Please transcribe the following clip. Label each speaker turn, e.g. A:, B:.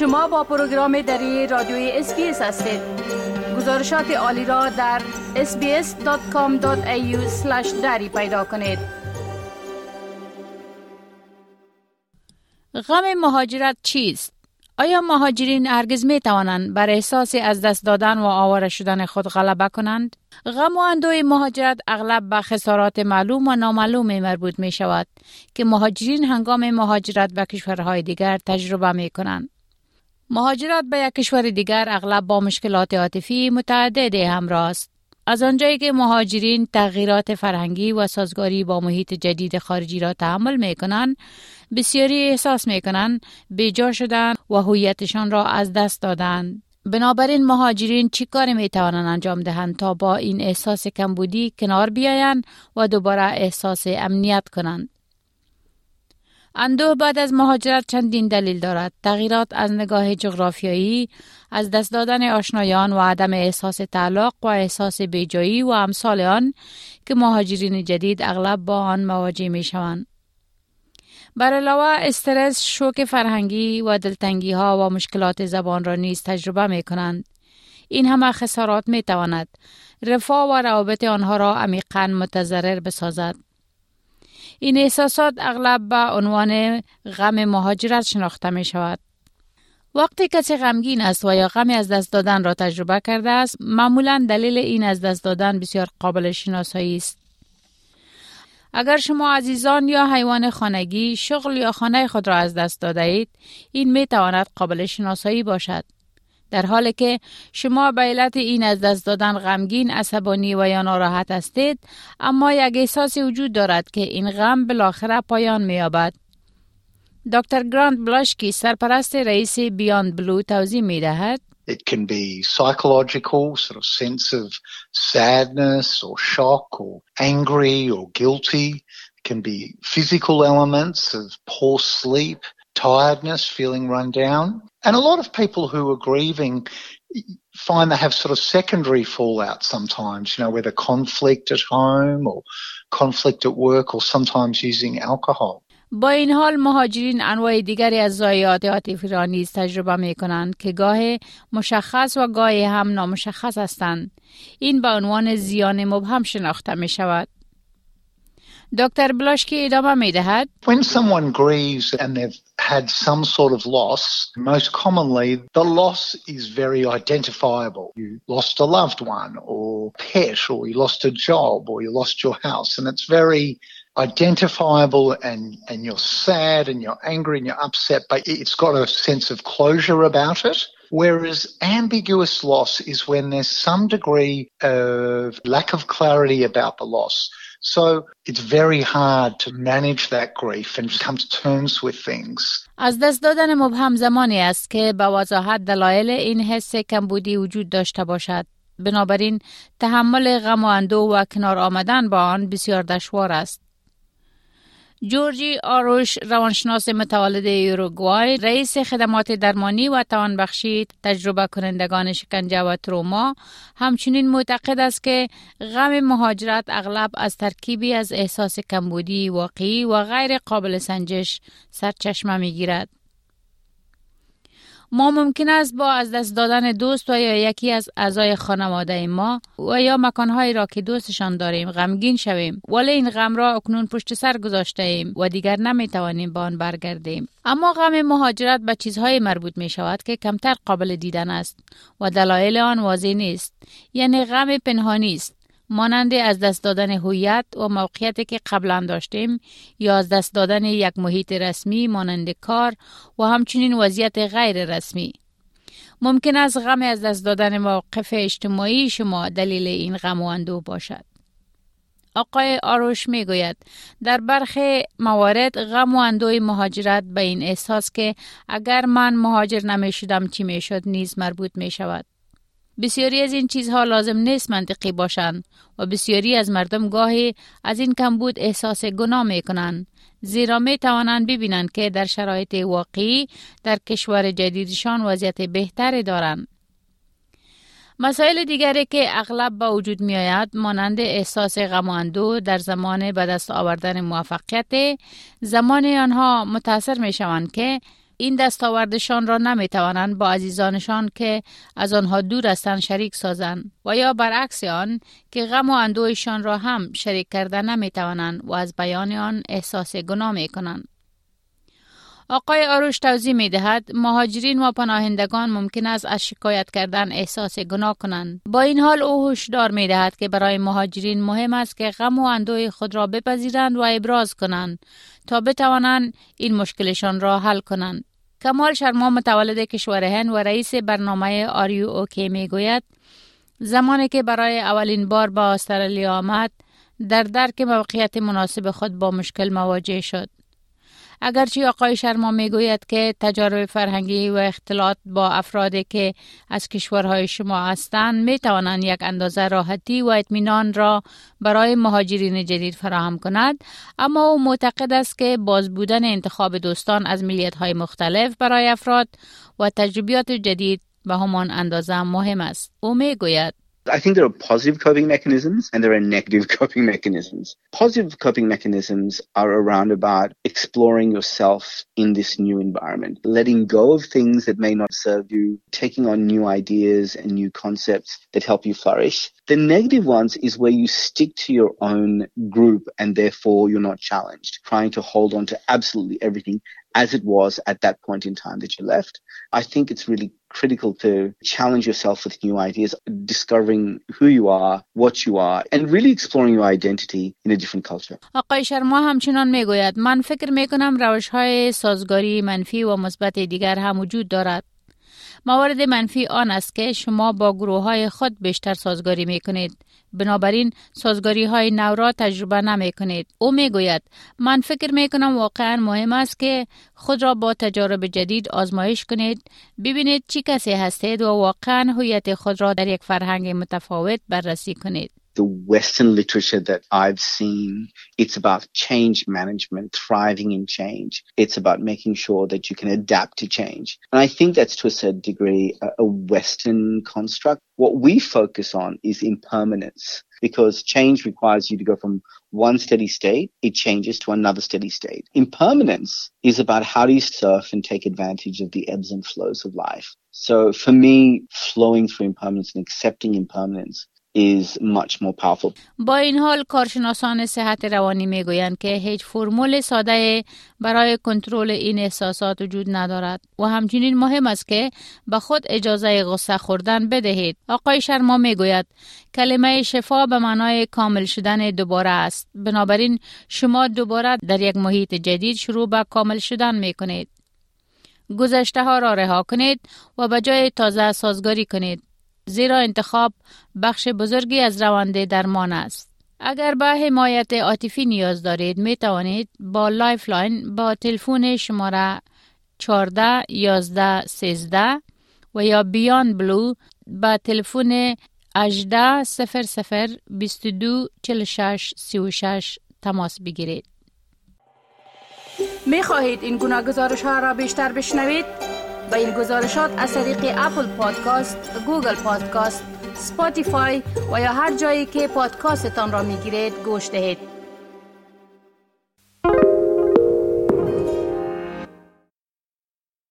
A: شما با پروگرام دری رادیوی اس‌بی‌اس هستید گزارشات عالی را در sbs.com.au دری پیدا کنید غم مهاجرت چیست؟ آیا مهاجرین هرگز می توانند بر احساس از دست دادن و آواره شدن خود غلبه کنند؟ غم و اندوه مهاجرت اغلب به خسارات معلوم و نامعلوم مربوط می شود که مهاجرین هنگام مهاجرت به کشورهای دیگر تجربه می کنند. مهاجرت به یک کشور دیگر اغلب با مشکلات عاطفی متعدد همراه است. از آنجایی که مهاجرین تغییرات فرهنگی و سازگاری با محیط جدید خارجی را تحمل می کنند، بسیاری احساس می کنند بیجا شدن و هویتشان را از دست دادند. بنابراین مهاجرین چی کار می توانند انجام دهند تا با این احساس کمبودی کنار بیایند و دوباره احساس امنیت کنند. اندوه بعد از مهاجرت چندین دلیل دارد. تغییرات از نگاه جغرافیایی، از دست دادن آشنایان و عدم احساس تعلق و احساس بیجایی و امثال آن که مهاجرین جدید اغلب با آن مواجه می شوند. بر علاوه استرس، شوک فرهنگی و دلتنگی ها و مشکلات زبان را نیز تجربه می کنند. این همه خسارات می تواند رفاه و روابط آنها را عمیقا متضرر بسازد. این احساسات اغلب به عنوان غم مهاجرت شناخته می شود. وقتی کسی غمگین است و یا غمی از دست دادن را تجربه کرده است معمولا دلیل این از دست دادن بسیار قابل شناسایی است اگر شما عزیزان یا حیوان خانگی شغل یا خانه خود را از دست داده اید این می تواند قابل شناسایی باشد در حالی که شما به علت این از دست دادن غمگین عصبانی و یا ناراحت هستید اما یک احساسی وجود دارد که این غم بالاخره پایان مییابد. دکتر گراند بلاشکی سرپرست رئیس بیاند بلو توضیح می دهد
B: It can be psychological, sort of sense of sadness or shock or angry or guilty. It can be physical elements of poor sleep, tiredness, feeling run down. And a lot of people who are grieving find they have sort of secondary fallout sometimes, you know, whether conflict at home or conflict at work or sometimes using alcohol.
A: با این حال مهاجرین انواع دیگری از ضایعات عاطفی را نیز تجربه می کنند که گاه مشخص و گاه هم نامشخص هستند این به عنوان زیان مبهم شناخته می شود دکتر بلاشکی ادامه می دهد
B: When someone grieves and they've had some sort of loss, most commonly the loss is very identifiable. You lost a loved one or pet or you lost a job or you lost your house and it's very identifiable and, and you're sad and you're angry and you're upset, but it's got a sense of closure about it. Whereas ambiguous loss is when there's some degree of lack of clarity about the loss. So it's very hard to manage that grief and come to terms with things.
A: از دست دادن مبهم زمانی است که به وضاحت دلایل این حس کمبودی وجود داشته باشد. بنابراین تحمل غم و اندو و کنار آمدن با آن بسیار دشوار است. جورجی آروش روانشناس متولد یوروگوای رئیس خدمات درمانی و توانبخشی تجربه کنندگان شکنجه و تروما همچنین معتقد است که غم مهاجرت اغلب از ترکیبی از احساس کمبودی واقعی و غیر قابل سنجش سرچشمه می گیرد. ما ممکن است با از دست دادن دوست و یا یکی از اعضای خانواده ما و یا مکانهایی را که دوستشان داریم غمگین شویم. ولی این غم را اکنون پشت سر گذاشته ایم و دیگر نمی توانیم با آن برگردیم. اما غم مهاجرت به چیزهای مربوط می شود که کمتر قابل دیدن است و دلایل آن واضح نیست. یعنی غم پنهانی است. مانند از دست دادن هویت و موقعیتی که قبلا داشتیم یا از دست دادن یک محیط رسمی مانند کار و همچنین وضعیت غیر رسمی. ممکن است غم از دست دادن موقف اجتماعی شما دلیل این غم و اندوه باشد. آقای آروش می گوید در برخی موارد غم و اندوی مهاجرت به این احساس که اگر من مهاجر نمی شدم چی می شد نیز مربوط می شود. بسیاری از این چیزها لازم نیست منطقی باشند و بسیاری از مردم گاهی از این کمبود احساس گناه می کنند زیرا می توانند ببینند که در شرایط واقعی در کشور جدیدشان وضعیت بهتری دارند. مسائل دیگری که اغلب با وجود می آید مانند احساس غم در زمان به دست آوردن موفقیت زمان آنها متاثر می شوند که این دستاوردشان را نمی توانند با عزیزانشان که از آنها دور هستند شریک سازند و یا برعکس آن که غم و اندوهشان را هم شریک کرده نمی توانند و از بیان آن احساس گناه می کنند. آقای آروش توضیح می دهد مهاجرین و پناهندگان ممکن است از شکایت کردن احساس گناه کنند با این حال او هشدار می دهد که برای مهاجرین مهم است که غم و اندوه خود را بپذیرند و ابراز کنند تا بتوانند این مشکلشان را حل کنند کمال شرما متولد کشور هند و رئیس برنامه آریو اوکی می گوید زمانی که برای اولین بار به استرالیا آمد در درک موقعیت مناسب خود با مشکل مواجه شد. اگرچه آقای شرما می‌گوید که تجارب فرهنگی و اختلاط با افرادی که از کشورهای شما هستند می توانند یک اندازه راحتی و اطمینان را برای مهاجرین جدید فراهم کند. اما او معتقد است که باز بودن انتخاب دوستان از ملیت های مختلف برای افراد و تجربیات جدید به همان اندازه مهم است. او می گوید
C: I think there are positive coping mechanisms and there are negative coping mechanisms. Positive coping mechanisms are around about exploring yourself in this new environment, letting go of things that may not serve you, taking on new ideas and new concepts that help you flourish. The negative ones is where you stick to your own group and therefore you're not challenged, trying to hold on to absolutely everything as it was at that point in time that you left. I think it's really critical to challenge yourself with new ideas, discovering who you are, what you are, and really exploring your identity in a different culture.
A: آقای شرما همچنان میگوید من فکر میکنم روش های سازگاری منفی و مثبت دیگر هم وجود دارد. موارد منفی آن است که شما با گروه های خود بیشتر سازگاری می کنید. بنابراین سازگاری های نو را تجربه نمی کنید. او می گوید من فکر می کنم واقعا مهم است که خود را با تجارب جدید آزمایش کنید ببینید چی کسی هستید و واقعا هویت خود را در یک فرهنگ متفاوت بررسی کنید.
C: The Western literature that I've seen, it's about change management, thriving in change. It's about making sure that you can adapt to change. And I think that's to a certain degree a, Western construct. What we focus on is impermanence because change requires you to go from one steady state, it changes to another steady state. Impermanence is about how do you surf and take advantage of the ebbs and flows of life. So for me, flowing through impermanence and accepting impermanence is much more powerful.
A: با این حال کارشناسان صحت روانی می‌گویند که هیچ فرمول ساده برای کنترل این احساسات وجود ندارد و همچنین مهم است که به خود اجازه غصه خوردن بدهید. آقای شرما می‌گوید کلمه شفا به معنای کامل شدن دوباره است. بنابراین شما دوباره در یک محیط جدید شروع به کامل شدن می کنید. گذشته ها را رها کنید و به جای تازه سازگاری کنید. زیرا انتخاب بخش بزرگی از روند درمان است. اگر به حمایت عاطفی نیاز دارید می توانید با لایف لاین با تلفن شماره 14 11 13 و یا Beyond Blue با تلفن 18 00 22 46 36 تماس بگیرید. می خواهید این گونه گزارش ها را بیشتر بشنوید؟ با این گزارشات از طریق Apple Podcasts، Google Podcasts، Spotify و یا هر جایی که پادکاستتان را می گیرید گوش دهید.